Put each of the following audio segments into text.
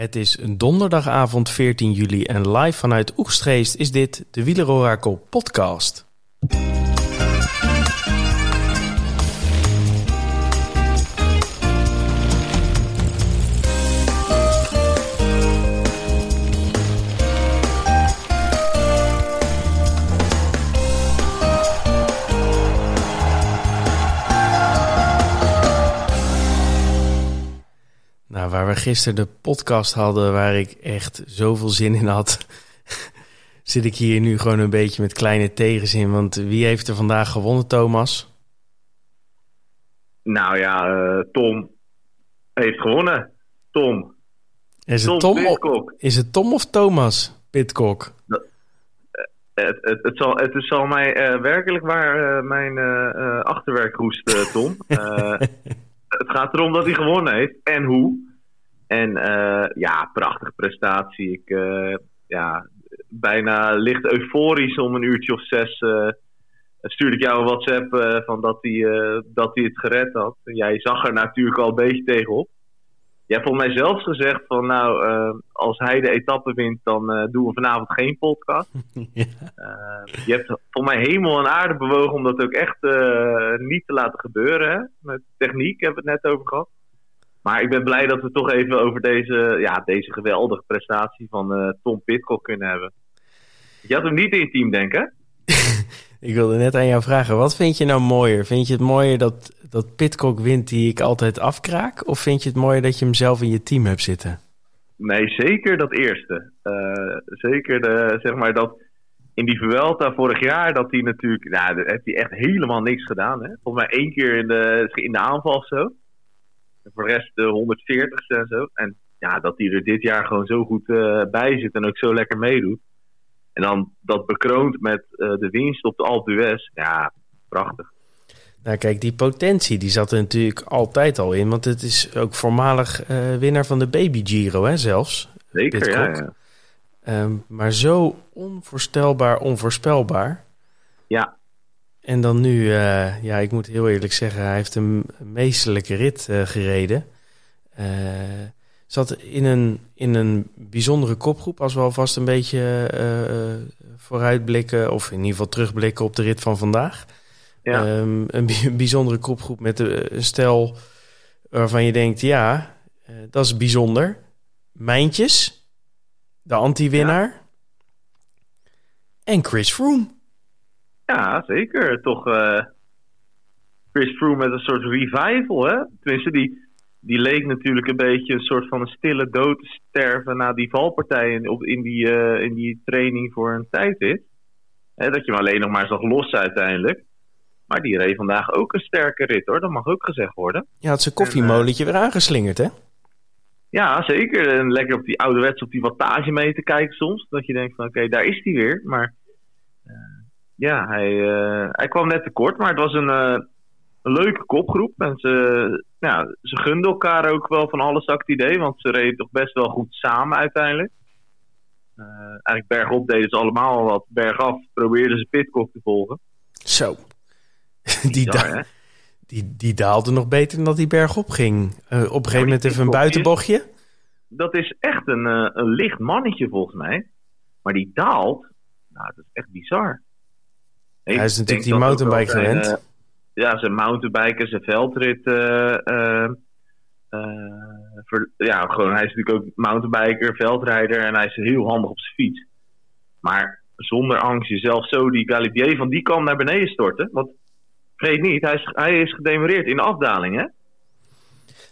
Het is donderdagavond 14 juli en live vanuit Oegstgeest is dit de Wielerorakel podcast. Gisteren de podcast hadden, waar ik echt zoveel zin in had, zit ik hier nu gewoon een beetje met kleine tegenzin. Want wie heeft er vandaag gewonnen, Thomas? Nou ja, eh, Tom heeft gewonnen. Tom. Is het Tom, of, is het Tom of Thomas Pitcock? Het, het, het, zal, het zal mij eh, werkelijk waar uh, mijn achterwerk roest, Tom. het gaat erom dat hij gewonnen heeft en hoe. En ja, prachtige prestatie. Ik, ja, bijna licht euforisch om een uurtje of zes stuurde ik jou een WhatsApp van dat hij, dat hij het gered had. Jij zag er natuurlijk al een beetje tegenop. Je hebt volgens mij zelfs gezegd van nou, uh, als hij de etappe wint, dan doen we vanavond geen podcast. ja. je hebt volgens mij hemel en aarde bewogen om dat ook echt niet te laten gebeuren. Hè? Met techniek hebben we het net over gehad. Maar ik ben blij dat we toch even over deze, ja, deze geweldige prestatie van Tom Pitcock kunnen hebben. Je had hem niet in je team, denken? ik wilde net aan jou vragen, wat vind je nou mooier? Vind je het mooier dat dat Pitcock wint die ik altijd afkraak? Of vind je het mooier dat je hem zelf in je team hebt zitten? Nee, zeker dat eerste. Uh, zeker de, zeg maar dat in die Vuelta vorig jaar, dat hij natuurlijk, nou, heeft hij echt helemaal niks gedaan. Hè? Volgens mij één keer in de, in de aanval of zo. En voor de rest de 140 en zo. En ja, dat hij er dit jaar gewoon zo goed uh, bij zit en ook zo lekker meedoet. En dan dat bekroond met uh, de winst op de Alpe d'Huez. Ja, prachtig. Nou kijk, die potentie die zat er natuurlijk altijd al in. Want het is ook voormalig uh, winnaar van de Baby Giro, hè, zelfs. Zeker, ja, ja. Um, maar zo onvoorstelbaar onvoorspelbaar. Ja. En dan nu, uh, ja, ik moet heel eerlijk zeggen, hij heeft een meesterlijke rit uh, gereden. zat in een, in een bijzondere kopgroep, als we alvast een beetje vooruitblikken, of in ieder geval terugblikken op de rit van vandaag. Ja. Um, een bijzondere kopgroep met een stel waarvan je denkt, ja, dat is bijzonder. Mijntjes, de anti-winnaar. Ja. En Chris Froome. Ja, zeker. Toch uh, Chris Froome met een soort revival, hè? Tenminste, die, die leek natuurlijk een beetje een soort van een stille dood te sterven na die valpartij in, op, in, die, uh, in die training voor een tijdrit. Hè, dat je hem alleen nog maar zag lossen uiteindelijk. Maar die reed vandaag ook een sterke rit hoor, dat mag ook gezegd worden. Ja, het zijn koffiemolentje weer aangeslingerd hè? Ja, zeker. En lekker op die ouderwets op die wattage mee te kijken soms. Dat je denkt van oké, daar is hij weer. Maar ja, hij, uh, hij kwam net tekort. Maar het was een, uh, een leuke kopgroep. En ze, ja, ze gunden elkaar ook wel van alles act idee. Want ze reden toch best wel goed samen uiteindelijk. eigenlijk bergop deden ze allemaal al wat. Bergaf probeerden ze Pitcock te volgen. Zo. die, da die, die daalde nog beter dan dat die bergop ging. Uh, op een gegeven moment even een buitenbochtje. Dat is echt een, uh, een licht mannetje volgens mij. Maar die daalt, nou dat is echt bizar. Hij is natuurlijk die mountainbike gewend. Uh, ja, zijn mountainbike, zijn veldrit. Voor, ja, gewoon, hij is natuurlijk ook mountainbiker, veldrijder en hij is heel handig op zijn fiets. Maar zonder angst jezelf zo die Galibier van die kant naar beneden storten. Want vergeet niet, hij is, hij is gedemoreerd in de afdaling, hè?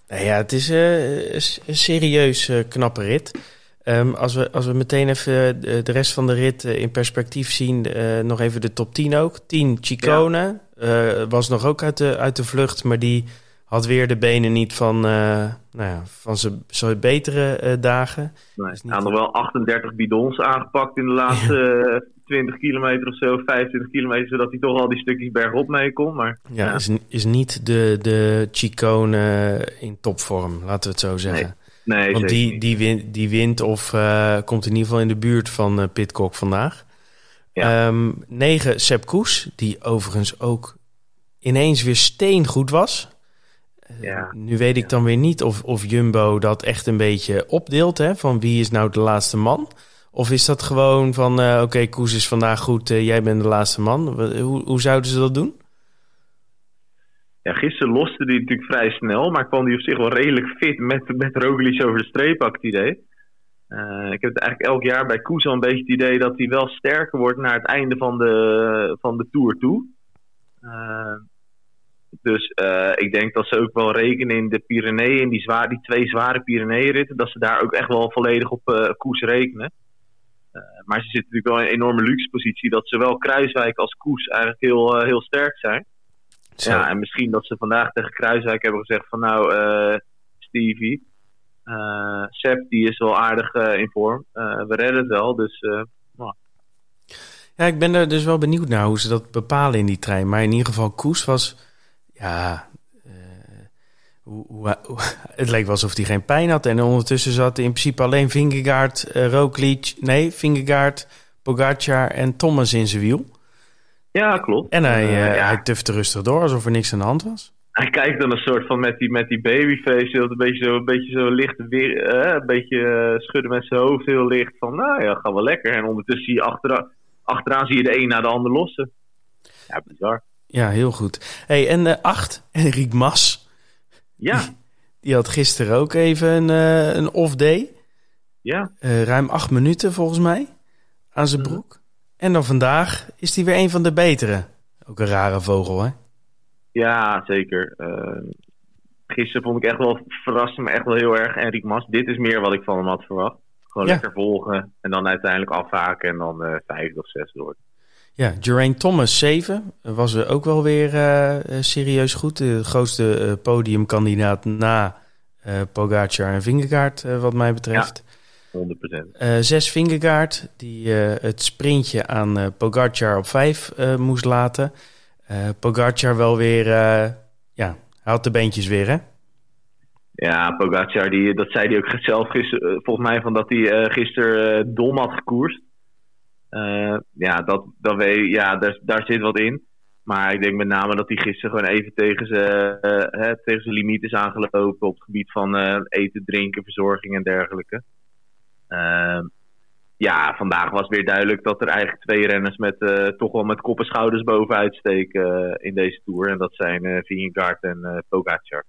Nou ja, het is uh, een serieus uh, knappe rit. Um, als, we, als we meteen even de, de rest van de rit uh, in perspectief zien, nog even de top 10 ook. 10 Chicone, ja. was nog ook uit de, uit de vlucht, maar die had weer de benen niet van, nou ja, van zijn betere dagen. Nee, hij had nog wel 38 bidons aangepakt in de laatste 20 kilometer of zo, 25 kilometer, zodat hij toch al die stukjes bergop mee kon. Maar, ja, ja. Is, is niet de, de Chicone in topvorm, laten we het zo zeggen. Nee, nee Want die, die, wint, die wint of uh, komt in ieder geval in de buurt van uh, Pitcock vandaag. Ja. Um, 9 Sepp Koes, die overigens ook ineens weer steengoed was. Ja. Nu weet ik dan weer niet of, of Jumbo dat echt een beetje opdeelt, hè, van wie is nou de laatste man. Of is dat gewoon van, oké, okay, Koes is vandaag goed, jij bent de laatste man. Hoe, hoe zouden ze dat doen? Ja, gisteren loste hij natuurlijk vrij snel, maar kwam hij op zich wel redelijk fit met, met Roglic over de streep, ik het idee. Uh, ik heb het eigenlijk elk jaar bij Koes een beetje het idee dat hij wel sterker wordt naar het einde van de, van de Tour toe. Uh, dus uh, ik denk dat ze ook wel rekenen in de Pyreneeën, die, zwaar, die twee zware Pyreneeënritten, dat ze daar ook echt wel volledig op Koes rekenen. maar ze zitten natuurlijk wel in een enorme luxe positie dat zowel Kruiswijk als Koes eigenlijk heel, heel sterk zijn. Ja, en misschien dat ze vandaag tegen Kruiswijk hebben gezegd van nou, Stevie, uh, Sepp die is wel aardig uh, in vorm. We redden het wel, dus... Nou. Ja, ik ben er dus wel benieuwd naar hoe ze dat bepalen in die trein. Maar in ieder geval, Koes was... Ja, het leek wel alsof hij geen pijn had. En ondertussen zat in principe alleen Vingegaard, uh, Roglic... Nee, Vingegaard, Pogacar en Thomas in zijn wiel. Ja, klopt. En hij, ja. hij tufte rustig door, alsof er niks aan de hand was hij kijkt dan een soort van met die, met die babyface, een beetje zo, een beetje zo licht, weer, eh, een beetje uh, schudden met zijn hoofd heel licht. Van nou ja, gaat wel lekker. En ondertussen zie je achteraan, achteraan zie je de een naar de ander lossen. Ja, bizar. Ja, heel goed. Hey, en uh, acht, Enric Mas. Ja. Die, had gisteren ook even een, uh, een off-day. Ja. ruim acht minuten volgens mij aan zijn mhm. broek. En dan vandaag is hij weer een van de betere. Ook een rare vogel, hè? Ja, zeker. Uh, gisteren vond ik echt wel, verraste me echt wel heel erg Enric Mas. Dit is meer wat ik van hem had verwacht. Gewoon lekker volgen en dan uiteindelijk afhaken en dan uh, vijfde of zesde wordt. Ja, Geraint Thomas 7 was er ook wel weer uh, serieus goed. De grootste podiumkandidaat na Pogacar en Vingegaard wat mij betreft. Ja. 100%. Uh, zes Vingegaard, die uh, het sprintje aan uh, Pogacar op vijf moest laten Pogacar wel weer, ja, haalt de beentjes weer, hè? Ja, Pogacar, die, dat zei hij ook zelf gisteren, eh, volgens mij, van dat hij gisteren dom had gekoerst. ja, dat, dat weet, ja daar, daar zit wat in. Maar ik denk met name dat hij gisteren gewoon even tegen zijn, tegen zijn limiet is aangelopen op het gebied van eten, drinken, verzorging en dergelijke. Uh, ja, vandaag was weer duidelijk dat er eigenlijk twee renners met uh, toch wel met kop en schouders bovenuit steken uh, in deze tour. En dat zijn uh, Vingegaard en Pogacar.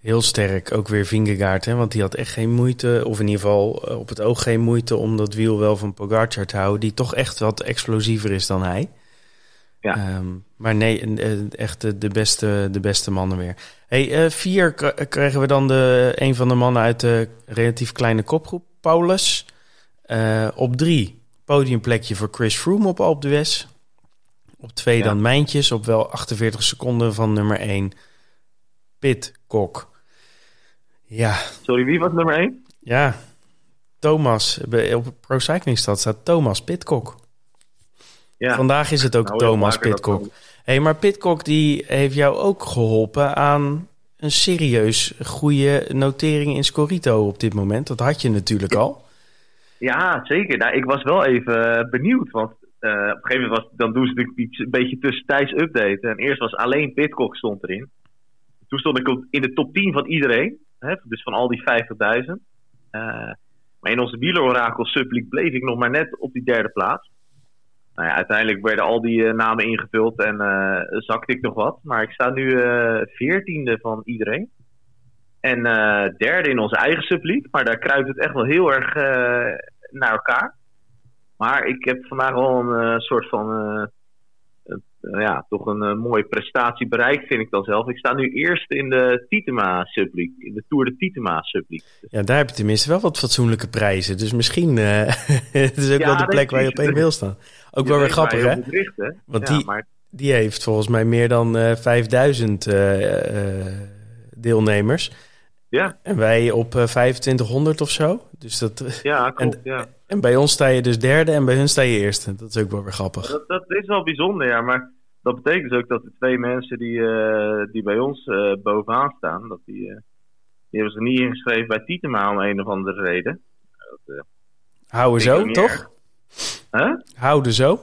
Heel sterk, ook weer Vingegaard, hè? want die had echt geen moeite, of in ieder geval op het oog geen moeite om dat wiel wel van Pogacar te houden, die toch echt wat explosiever is dan hij. Ja. Um, maar nee, echt de, beste, de beste mannen weer. Hey, vier krijgen we dan de, een van de mannen uit de relatief kleine kopgroep, Paulus. Uh, op drie, podiumplekje voor Chris Froome op Alpe d'Huez. Op twee ja. dan Mijntjes, op wel 48 seconden van nummer 1. Pitcock. Ja. Sorry, wie was nummer 1? Ja, Thomas. Op Pro Cycling Stad staat Thomas Pitcock. Ja. Vandaag is het ook nou, Thomas Pitcock. Hé, hey, maar Pitcock die heeft jou ook geholpen aan een serieus goede notering in Scorito op dit moment. Dat had je natuurlijk al. Ja, zeker. Nou, ik was wel even eh, benieuwd. Want uh, op een gegeven moment was, dan doen ze natuurlijk iets een beetje tussentijds updaten. En eerst was alleen Pitcock stond erin. Toen stond ik in de top 10 van iedereen. Hè, dus van al die 50.000. Uh, eh, maar in onze wielerorakel Subleague bleef ik nog maar net op die derde plaats. Nou ja, uiteindelijk werden al die uh, namen ingevuld en uh, zakte ik nog wat. Maar ik sta nu veertiende van iedereen. En derde in onze eigen subleague. Maar daar kruipt het echt wel heel erg naar elkaar. Maar ik heb vandaag wel een soort van. Ja, toch een mooie prestatie bereikt, vind ik dan zelf. Ik sta nu eerst in de Titema subleague. In de Tour de Titema subleague. Ja, daar heb je tenminste wel wat fatsoenlijke prijzen. Dus misschien het is ook ja, wel de plek waar je op één wil staan. Ook wel weer grappig, hè? Bericht, hè? Want die, maar... die heeft volgens mij meer dan 5000 deelnemers. Ja. En wij op 2500 of zo. Dus dat, ja, klopt. En, ja. en bij ons sta je dus derde en bij hun sta je eerste. Dat is ook wel weer grappig. Dat, dat is wel bijzonder, ja. Maar dat betekent dus ook dat de twee mensen die, uh, die bij ons uh, bovenaan staan, dat die, uh, die hebben zich niet ingeschreven bij Tietema om een of andere reden. Dat, Houden zo, toch? Huh? Houden zo?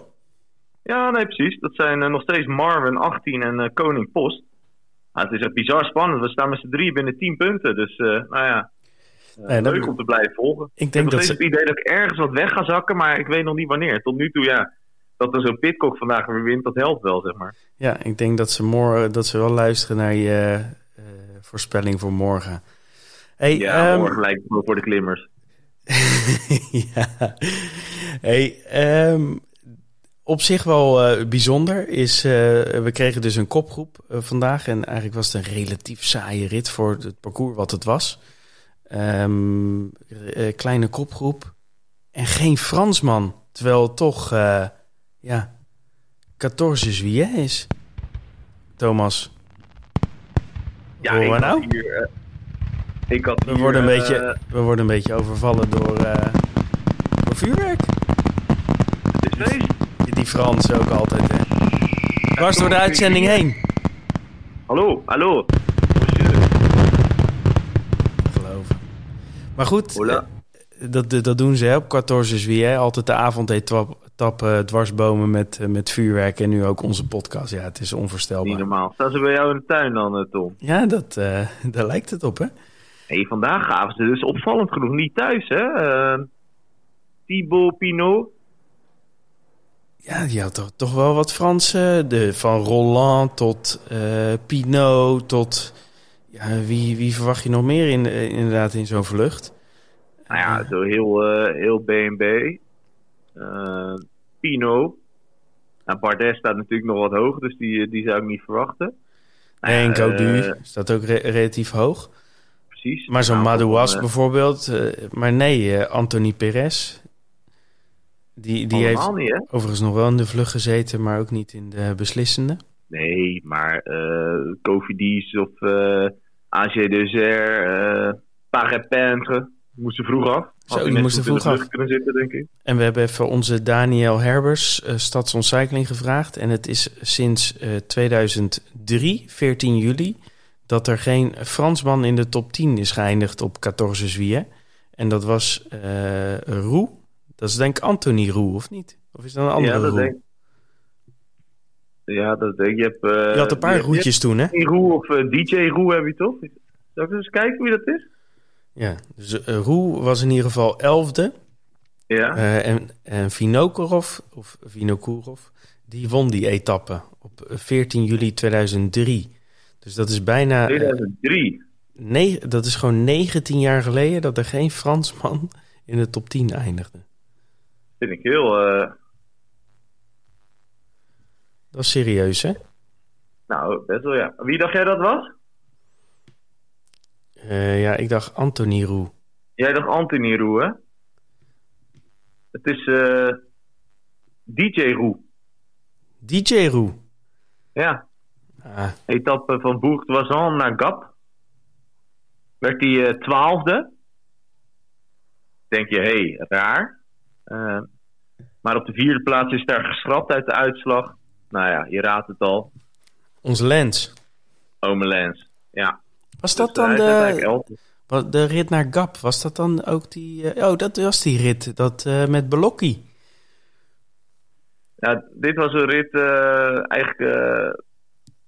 Ja, nee, precies. Dat zijn nog steeds Marvin 18 en Koning Post. het is echt bizar spannend. We staan met z'n drie binnen 10 punten. Dus nou ja, uh, leuk om te blijven volgen. Ik, denk ik heb nog steeds het idee dat ik ergens wat weg ga zakken, maar ik weet nog niet wanneer. Tot nu toe, ja, dat er zo'n Pitcock vandaag weer wint, dat helpt wel, zeg maar. Ja, ik denk dat ze, morgen, dat ze wel luisteren naar je uh, voorspelling voor morgen. Hey, ja, um... morgen lijkt het voor de klimmers. ja. Hey, um, op zich wel uh, bijzonder is, uh, we kregen dus een kopgroep uh, vandaag. En eigenlijk was het een relatief saaie rit voor het parcours wat het was. Um, kleine kopgroep. En geen Fransman. Terwijl toch, ja, 14 juillet is. Thomas. Ja, ik nou? Hier, ik had we, worden een beetje, we worden een beetje overvallen door, door vuurwerk. Het is feest. Die Frans ook altijd, hè. Dwars door de uitzending heen. Hallo, hallo. Geloven. Maar goed, Hola. dat, dat doen ze hè, op 14 juillet. Altijd de avondetappe dwarsbomen met, met vuurwerk. En nu ook onze podcast. Ja, het is onvoorstelbaar. Niet normaal. Staan ze bij jou in de tuin dan, Tom? Ja, dat, uh, daar lijkt het op, hè? Hey, vandaag gaven ze dus opvallend genoeg niet thuis, hè? Uh, Thibaut Pinot, ja, die had toch, toch wel wat Fransen. De, van Roland tot uh, Pinot tot... Ja, wie, wie verwacht je nog meer in, inderdaad in zo'n vlucht? Nou ja, zo heel, uh, heel B&B. Pinot. Nou, Bardet staat natuurlijk nog wat hoog, dus die, die zou ik niet verwachten. En Gaudu staat ook re relatief hoog. Precies. Maar zo'n nou, Madouas bijvoorbeeld. maar nee, Anthony Perez die, die heeft niet, overigens nog wel in de vlucht gezeten, maar ook niet in de beslissende. Nee, maar uh, of uh, AG uh, Parepintre moesten vroeg af. Zo, die moesten vroeg af. Kunnen zitten, denk ik. En we hebben even onze Daniel Herbers, uh, Stadsoncycling, gevraagd. En het is sinds uh, 2003, 14 juli, dat er geen Fransman in de top 10 is geëindigd op 14 juillet. En dat was uh, Roux dat is denk ik Anthony Roe, of niet? Of is dat een andere ja, dat Roe? Denk... Ja, dat denk je. Hebt, uh, je had een paar roetjes toen, hè? Roe of DJ Roe heb je toch? Zal ik eens kijken wie dat is? Ja, dus uh, Roe was in ieder geval elfde. Ja. en, en Vinokurov, of Vinokurov, die won die etappe op 14 juli 2003. Dus dat is bijna... 2003? Nee, dat is gewoon 19 jaar geleden dat er geen Fransman in de top 10 eindigde vind ik heel... Uh... Dat is serieus, hè? Nou, best wel ja. Wie dacht jij dat was? Uh, ja, ik dacht Anthony Roe. Jij dacht Anthony Roe, hè? Het is uh, eh, DJ Roe. DJ Roe? Ja. Ah. Etappe van Bourg-Doisan naar Gap. Werd hij twaalfde. Denk je, hé, hey, raar. Uh, maar op de vierde plaats is daar geschrapt uit de uitslag. Nou ja, je raadt het al. Onze Lens. Ome Lens, ja. Was dat dus, dan de, de rit naar Gap? Was dat dan ook die... Uh, oh, dat was die rit dat, uh, met Belocchi. Ja, dit was een rit uh, eigenlijk...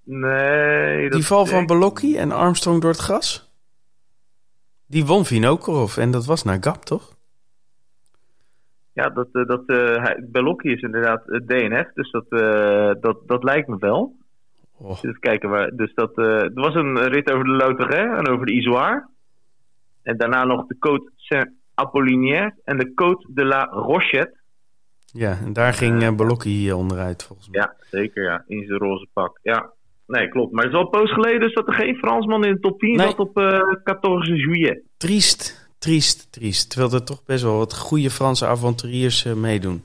nee... Die val van Belocchi en Armstrong door het gras? Die won Vinokorov en dat was naar Gap, toch? Ja, dat, eh, dat, uh, is inderdaad het DNF, dus dat, uh, dat, dat lijkt me wel. Oh. Dus kijken waar. Dus dat, uh, er was een rit over de Lauterre en over de Isoire. En daarna nog de Côte Saint-Apollinaire en de Côte de la Rochette. Ja, en daar ging uh, Belocchi onderuit volgens mij. Ja, zeker ja. In zijn roze pak. Ja, nee, klopt. Maar het is al een poos geleden dus dat er geen Fransman in de top 10 nee. zat op uh, 14 juillet. Triest. Triest, triest. Terwijl er toch best wel wat goede Franse avonturiers uh, meedoen.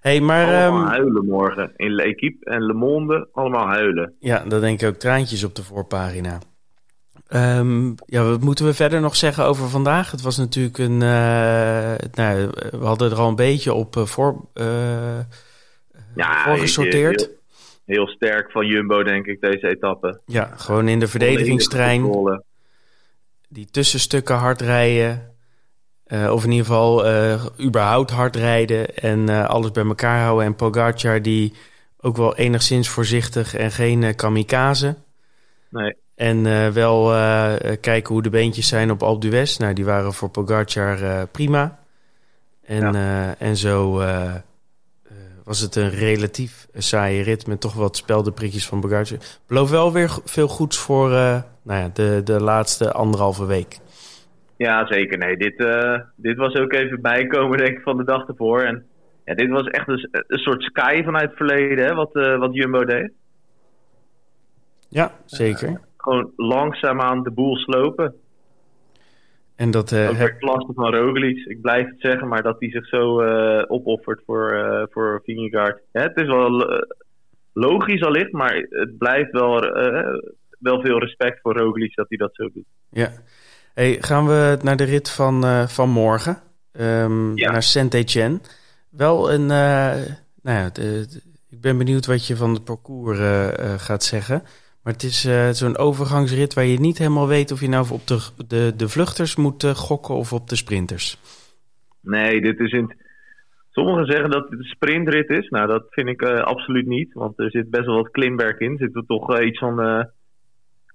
Hey, maar, allemaal um, huilen morgen. In L'Equipe en Le Monde, allemaal huilen. Ja, dat denk ik ook. Traantjes op de voorpagina. Um, ja, wat moeten we verder nog zeggen over vandaag? Het was natuurlijk een... Uh, nou, we hadden er al een beetje op uh, voor, ja, voorgesorteerd. Heel, heel, sterk van Jumbo, denk ik, deze etappe. Ja, gewoon in de verdedigingstrein. Die tussenstukken hard rijden. Uh, of in ieder geval uh, überhaupt hard rijden en uh, alles bij elkaar houden. En Pogacar die ook wel enigszins voorzichtig en geen kamikaze. Nee. En wel kijken hoe de beentjes zijn op Alpe d'Huez. Nou, die waren voor Pogacar prima. En, en zo was het een relatief saaie rit met toch wat speldenprikjes van Pogacar. Beloof wel weer veel goeds voor nou ja, de, de laatste anderhalve week. Ja, zeker. Nee, dit, uh, dit was ook even bijkomen denk ik, van de dag ervoor. En ja, dit was echt een, een soort sky vanuit het verleden, hè, wat, uh, wat Jumbo deed. Ja, zeker. Uh, gewoon langzaamaan de boel slopen. En dat... Ook weer klasse van Roglic. Ik blijf het zeggen, maar dat hij zich zo opoffert voor, voor Vingegaard. het is wel logisch allicht, maar het blijft wel, wel veel respect voor Roglic dat hij dat zo doet. Ja. Hey, gaan we naar de rit van, uh, van morgen. Um, ja. Naar Saint-Etienne. Wel een... Uh, nou ja, de, de, ik ben benieuwd wat je van het parcours uh, gaat zeggen. Maar het is zo'n overgangsrit waar je niet helemaal weet of je nou op de, de, de vluchters moet gokken of op de sprinters. Nee, dit is in... Sommigen zeggen dat het een sprintrit is. Nou, dat vind ik absoluut niet. Want er zit best wel wat klimberg in. Zit er toch iets van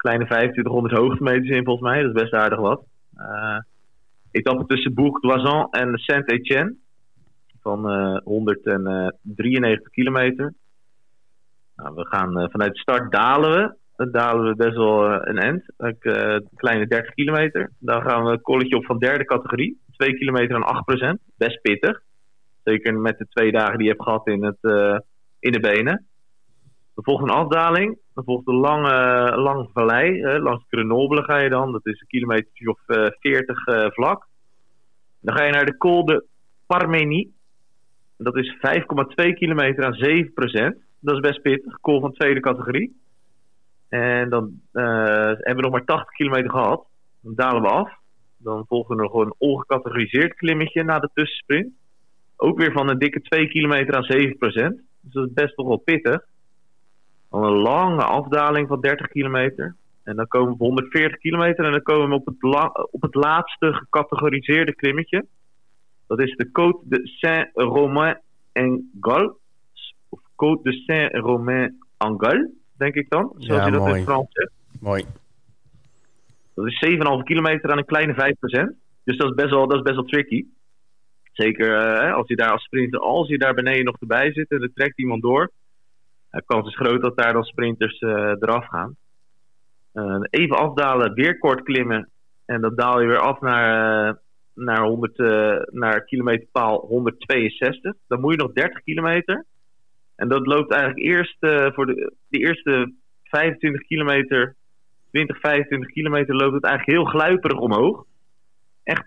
kleine 2500 hoogtemeters in volgens mij. Dat is best aardig wat. Uh, etappe tussen Bourg-Doisan en Saint-Etienne. Van uh, 193 kilometer. Nou, we gaan uh, vanuit de start dalen we. Dan dalen we best wel een end. een kleine 30 kilometer. Dan gaan we een kolletje op van derde categorie. 2 kilometer en 8%. Best pittig. Zeker met de twee dagen die je hebt gehad in, het, in de benen. Er volgt een afdaling. Dan volgt een lange, lange vallei. Hè. Langs Grenoble ga je dan. Dat is een kilometer of uh, 40 uh, vlak. Dan ga je naar de Col de Parmenie. Dat is 5,2 kilometer aan 7 procent. Dat is best pittig. Col van tweede categorie. En dan uh, hebben we nog maar 80 kilometer gehad. Dan dalen we af. Dan volgt er nog een ongecategoriseerd klimmetje na de tussensprint. Ook weer van een dikke 2 kilometer aan 7 procent. Dus dat is best toch wel pittig. Dan een lange afdaling van 30 kilometer. En dan komen we op 140 kilometer en dan komen we op het, op het laatste gecategoriseerde klimmetje. Dat is de Côte de Saint-Romain-en-Gal. Of Côte de Saint-Romain-en-Gal, denk ik dan. Zoals ja, je dat mooi. in Frans zegt. Mooi. Dat is 7,5 kilometer aan een kleine 5%. Dus dat is best wel, dat is best wel tricky. Zeker uh, als je daar als sprinter, als je daar beneden nog erbij zit en er trekt iemand door de kans is groot dat daar dan sprinters uh, eraf gaan. Uh, even afdalen, weer kort klimmen. En dan daal je weer af naar, uh, naar, 100, naar kilometerpaal 162. Dan moet je nog 30 kilometer. En dat loopt eigenlijk eerst voor de, de eerste 25 kilometer, 20, 25 kilometer loopt het eigenlijk heel gluiperig omhoog. Echt,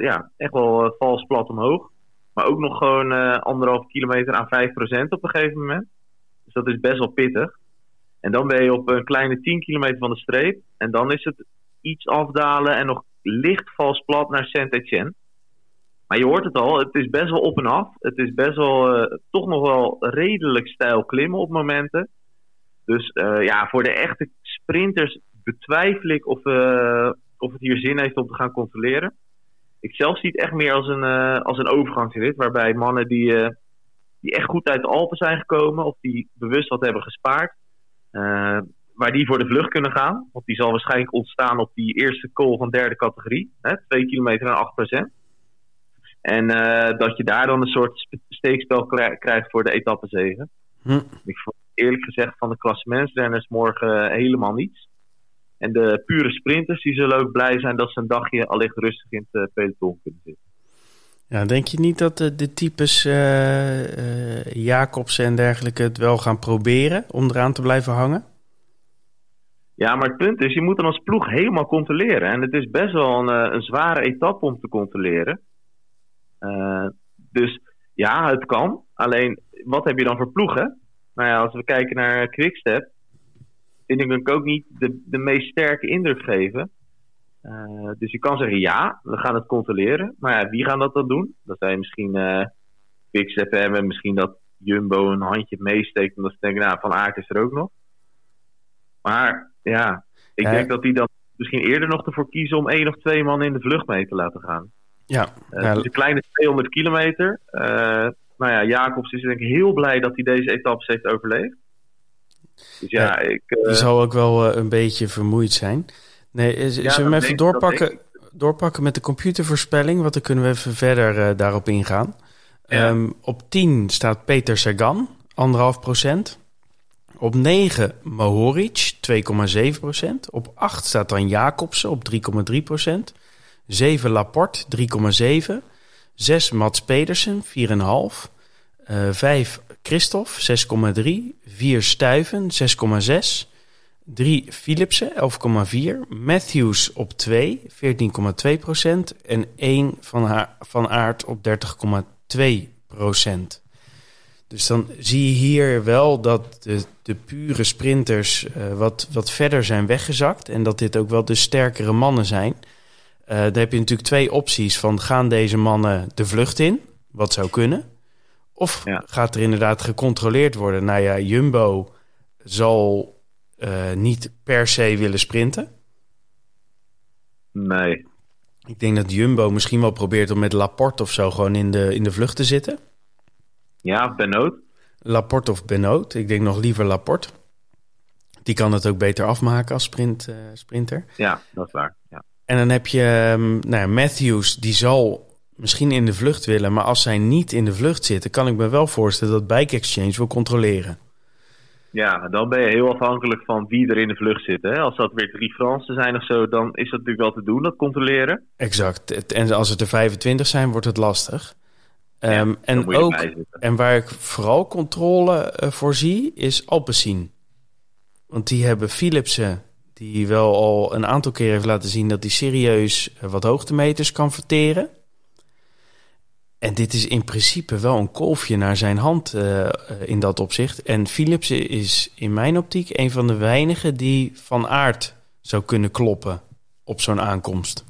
ja, echt wel vals plat omhoog. Maar ook nog gewoon anderhalf kilometer aan 5% op een gegeven moment. Dus dat is best wel pittig. En dan ben je op een kleine 10 kilometer van de streep. En dan is het iets afdalen en nog licht vals plat naar Saint-Etienne. Maar je hoort het al, het is best wel op en af. Het is best wel, uh, toch nog wel redelijk stijl klimmen op momenten. Dus uh, ja, voor de echte sprinters betwijfel ik of, uh, of het hier zin heeft om te gaan controleren. Ik zelf zie het echt meer als een, als een overgangsrit, waarbij mannen die die echt goed uit de Alpen zijn gekomen. Of die bewust wat hebben gespaard. Uh, waar die voor de vlucht kunnen gaan. Want die zal waarschijnlijk ontstaan op die eerste call van derde categorie. Hè, 2 kilometer en 8 procent. En uh, dat je daar dan een soort steekspel krijgt voor de etappe 7. Hm. Ik vond eerlijk gezegd van de klassementsrenners morgen helemaal niets. En de pure sprinters die zullen ook blij zijn dat ze een dagje allicht rustig in het peloton kunnen zitten. Ja, denk je niet dat de, de types uh, Jacobs en dergelijke het wel gaan proberen om eraan te blijven hangen? Ja, maar het punt is, je moet dan als ploeg helemaal controleren. En het is best wel een, eh, een zware etappe om te controleren. Dus ja, het kan. Alleen, wat heb je dan voor ploegen? Nou ja, als we kijken naar Quickstep, vind ik ook niet de, de meest sterke indruk geven. Uh, dus je kan zeggen ja, we gaan het controleren. Maar ja, wie gaan dat dan doen? Dat zijn misschien uh, Quickstep hebben, misschien dat Jumbo een handje meesteekt. Omdat ze denken, nou, Van Aert is er ook nog. Maar ja, ik denk dat die dan misschien eerder nog ervoor kiezen om één of twee man in de vlucht mee te laten gaan. Ja. Uh, ja. Dus een kleine 200 kilometer. nou ja, Jacobs is denk ik heel blij dat hij deze etappes heeft overleefd. Dus ja, ik... Uh, die zal ook wel een beetje vermoeid zijn. Nee, zullen we hem even doorpakken, doorpakken met de computervoorspelling? Want dan kunnen we even verder daarop ingaan. Ehm, op 10 staat Peter Sagan, 1,5 procent. Op 9 Mohoric, 2,7 procent. Op 8 staat dan Jacobsen op 3,3 procent. 7 Laporte, 3,7. 6 Mats Pedersen, 4,5. Uh, 5 Christophe, 6,3. 4 Stuyven, 6,6. 3 Philipsen, 11,4. Matthews op 2, 14,2 procent. En 1 van, haar, van Aert op 30,2 procent. Dus dan zie je hier wel dat de, de pure sprinters uh, wat, wat verder zijn weggezakt. En dat dit ook wel de sterkere mannen zijn. Uh, daar heb je natuurlijk twee opties van gaan deze mannen de vlucht in? Wat zou kunnen. Of gaat er inderdaad gecontroleerd worden? Nou ja, Jumbo zal uh, niet per se willen sprinten. Nee. Ik denk dat Jumbo misschien wel probeert om met Laporte of zo gewoon in de, in de vlucht te zitten. Ja, Benoot. Laporte of Benoot. Ik denk nog liever Laporte. Die kan het ook beter afmaken als sprint, uh, sprinter. Ja, dat is waar. Ja. En dan heb je um, nou, Matthews, die zal misschien in de vlucht willen. Maar als zij niet in de vlucht zitten, kan ik me wel voorstellen dat Bike Exchange wil controleren. Ja, dan ben je heel afhankelijk van wie er in de vlucht zit. Hè? Als dat weer drie Fransen zijn of zo, dan is dat natuurlijk wel te doen, dat controleren. Exact. En als het er 25 zijn, wordt het lastig. Um, en, ook, en waar ik vooral controle uh, voor zie, is Alpecin. Want die hebben Philipsen, die wel al een aantal keer heeft laten zien dat hij serieus uh, wat hoogtemeters kan verteren. En dit is in principe wel een kolfje naar zijn hand uh, in dat opzicht. En Philipsen is in mijn optiek een van de weinigen die van aard zou kunnen kloppen op zo'n aankomst.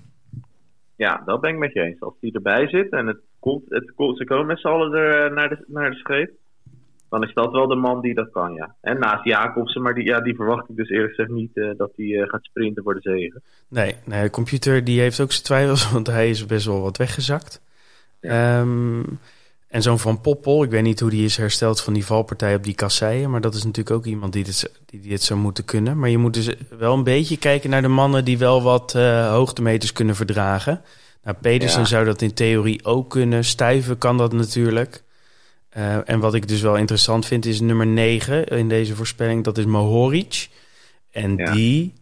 Ja, dat ben ik met je eens. Als die erbij zit en het komt, het, ze komen met z'n allen er, naar, de, naar de scheep, dan is dat wel de man die dat kan, ja. En naast Jacobsen, maar die, ja, die verwacht ik dus eerlijk gezegd niet uh, dat hij uh, gaat sprinten voor de zegen. Nee, nee, de computer die heeft ook zijn twijfels, want hij is best wel wat weggezakt. Um, en zo'n Van Poppel, ik weet niet hoe die is hersteld van die valpartij op die kasseien. Maar dat is natuurlijk ook iemand die dit, die dit zou moeten kunnen. Maar je moet dus wel een beetje kijken naar de mannen die wel wat uh, hoogtemeters kunnen verdragen. Nou, Pedersen zou dat in theorie ook kunnen. Stuiven kan dat natuurlijk. Uh, en wat ik dus wel interessant vind is nummer 9 in deze voorspelling. Dat is Mohoric. En ja. die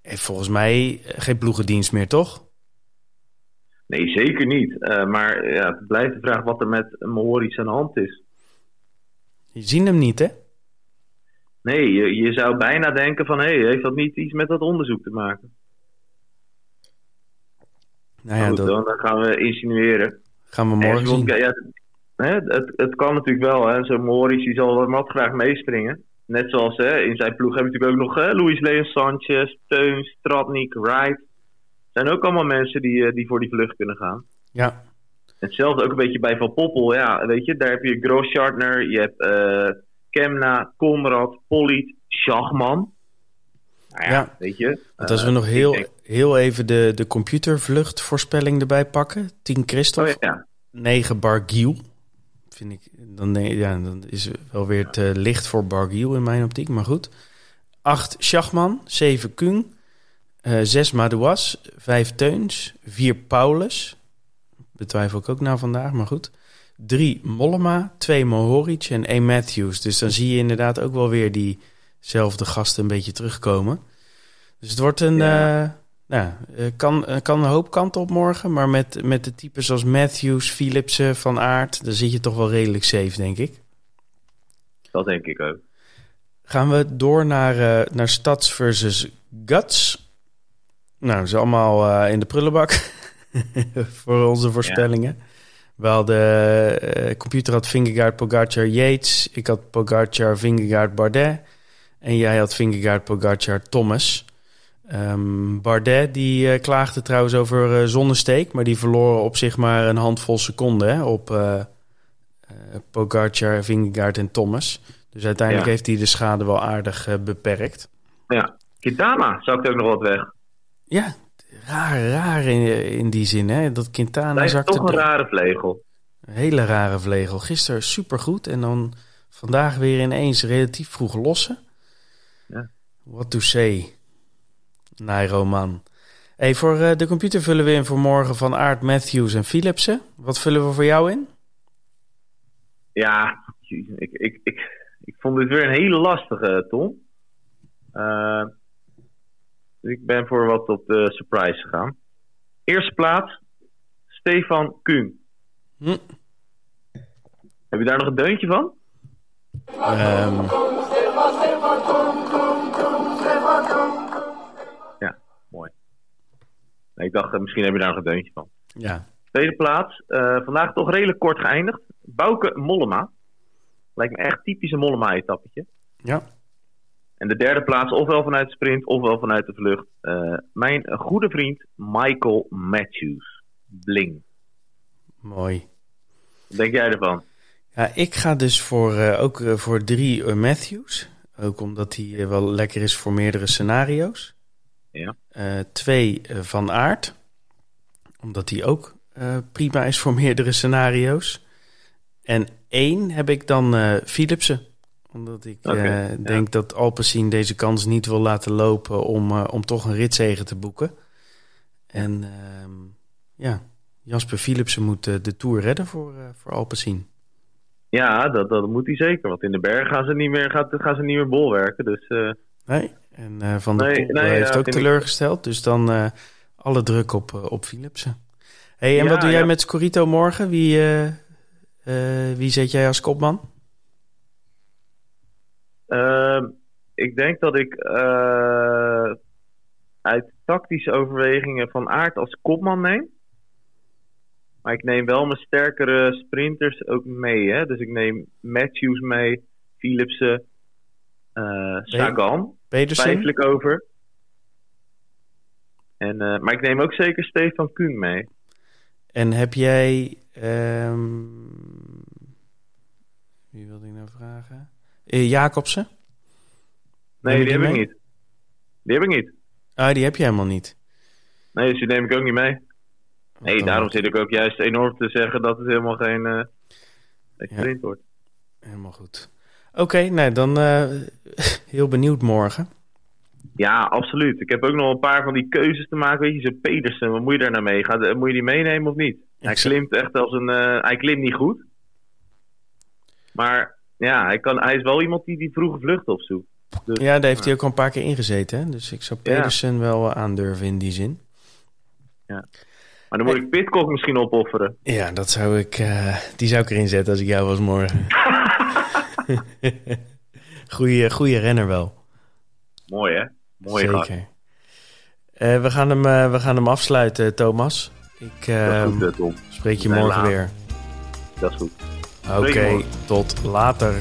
heeft volgens mij geen ploegendienst meer, toch? Nee, zeker niet. Uh, maar ja, het blijft de vraag wat er met Mohoric aan de hand is. Je ziet hem niet, hè? Nee, je, je zou bijna denken van... hé, hey, heeft dat niet iets met dat onderzoek te maken? Nou ja, goed, dat... dan, dan gaan we insinueren. Gaan we morgen zien. Ja, het, het kan natuurlijk wel. Hè. Zo'n Mohoric die zal wat graag meespringen. Net zoals hè, in zijn ploeg hebben we natuurlijk ook nog hè, Luis Leon Sanchez, Teuns, Tratnik, Wright zijn ook allemaal mensen die, eh, die voor die vlucht kunnen gaan. Ja. Hetzelfde ook een beetje bij Van Poppel. Ja, weet je, daar heb je Grosschartner, je hebt uh, Kemna, Konrad, Polliet, Schachman. Nou ja, ja, weet je. Want als we uh, nog heel, heel even de, de computervluchtvoorspelling erbij pakken. 10 Christophe, oh, ja. 9 Bargiel. Vind ik, dan, ja, dan is wel weer te licht voor Bargiel in mijn optiek, maar goed. 8 Schachman, 7 Kung, uh, zes Madouas, vijf Teuns, vier Paulus. Betwijfel ik ook na vandaag, maar goed. Drie Mollema, twee Mohoric en één Matthews. Dus dan zie je inderdaad ook wel weer diezelfde gasten een beetje terugkomen. Dus het wordt een... Ja. Uh, nou, kan, kan een hoop kanten op morgen. Maar met, met de types zoals Matthews, Philipsen, Van Aert... dan zit je toch wel redelijk safe, denk ik. Dat denk ik ook. Gaan we door naar, uh, naar Stads versus Guts. Nou, ze allemaal uh, in de prullenbak voor onze voorspellingen. Ja. Wel de uh, computer had Vingegaard, Pogacar, Yates. Ik had Pogacar, Vingegaard, Bardet. En jij had Vingegaard, Pogacar, Thomas. Um, Bardet die uh, klaagde trouwens over zonnesteek, maar die verloor op zich maar een handvol seconden hè, op Pogacar, Vingegaard en Thomas. Dus uiteindelijk ja. heeft hij de schade wel aardig beperkt. Ja, Kitama zou ik ook nog wat weg. Ja, raar, raar in, in die zin. Hè? Dat Quintana zakte... toch een rare vlegel. Een hele rare vlegel. Gisteren supergoed en dan vandaag weer ineens relatief vroeg lossen. Ja. What to say? Nairo man. Hey, voor uh, de computer vullen we in voor morgen van Aard, Matthews en Philipsen. Wat vullen we voor jou in? Ja, ik, ik, ik, ik vond dit weer een hele lastige, Tom. Uh, ik ben voor wat op de surprise gegaan. Eerste plaats, Stefan Kuhn. Hm. Heb je daar nog een deuntje van? Um. Ja, mooi. ik dacht, misschien heb je daar nog een deuntje van. Ja. Tweede plaats, uh, vandaag toch redelijk kort geëindigd. Bouke Mollema. Lijkt me echt typisch een Mollema-etappetje. Ja. En de derde plaats, ofwel vanuit de sprint, ofwel vanuit de vlucht. Uh, mijn goede vriend Michael Matthews. Bling. Mooi. Wat denk jij ervan? Ja, ik ga dus voor, uh, ook uh, voor drie Matthews. Ook omdat hij wel lekker is voor meerdere scenario's. Ja. twee van aard. Omdat hij ook prima is voor meerdere scenario's. En één heb ik dan Philipsen. Omdat ik okay, denk ja. dat Alpecin deze kans niet wil laten lopen om, om toch een ritzegen te boeken. En ehm, ja, Jasper Philipsen moet de Tour redden voor, voor Alpecin. Ja, dat, dat moet hij zeker. Want in de berg gaan ze niet meer, gaat, gaan ze niet meer bolwerken. Dus, uh... Nee, en uh, Van der nee, Poel nee, heeft ja, ook teleurgesteld. Ik... Dus dan uh, alle druk op, op Philipsen. hey, en ja, wat doe jij ja. met Scorito morgen? Wie, wie zet jij als kopman? Ehm, ik denk dat ik uit tactische overwegingen van aard als kopman neem. Maar ik neem wel mijn sterkere sprinters ook mee. Hè? Dus ik neem Matthews mee, Philipsen, uh, Sagan. Pedersen? Twijfel ik over. En, uh, maar ik neem ook zeker Stefan Kuhn mee. En heb jij... Um... Wie wilde ik nou vragen? Uh, Jacobsen? Nee, die, die heb ik niet. Die heb ik niet. Ah, die heb je helemaal niet. Nee, dus die neem ik ook niet mee. Nee, daarom zit ik ook juist enorm te zeggen dat het helemaal geen uh, ja. wordt. Helemaal goed. Oké, okay, nou dan uh, heel benieuwd morgen. Ja, absoluut. Ik heb ook nog een paar van die keuzes te maken. Weet je, zo Pedersen, wat moet je daar nou mee? Gaat, moet je die meenemen of niet? Hij klimt echt als een... Uh, hij klimt niet goed. Maar ja, hij, kan, hij is wel iemand die die vroege vlucht opzoekt. Dus, ja, daar heeft hij ook al een paar keer ingezeten. Hè? Dus ik zou Pedersen ja. wel aandurven in die zin. Ja. Maar dan moet ik Pitcock misschien opofferen. Ja, dat zou ik, uh, die zou ik erin zetten als ik jou was morgen. goeie, goeie renner wel. Mooi hè? Mooi Zeker. Uh, we, gaan hem, uh, we gaan hem afsluiten, Thomas. Ik goed, spreek je morgen laat. weer. Dat is goed. Oké, okay, tot later.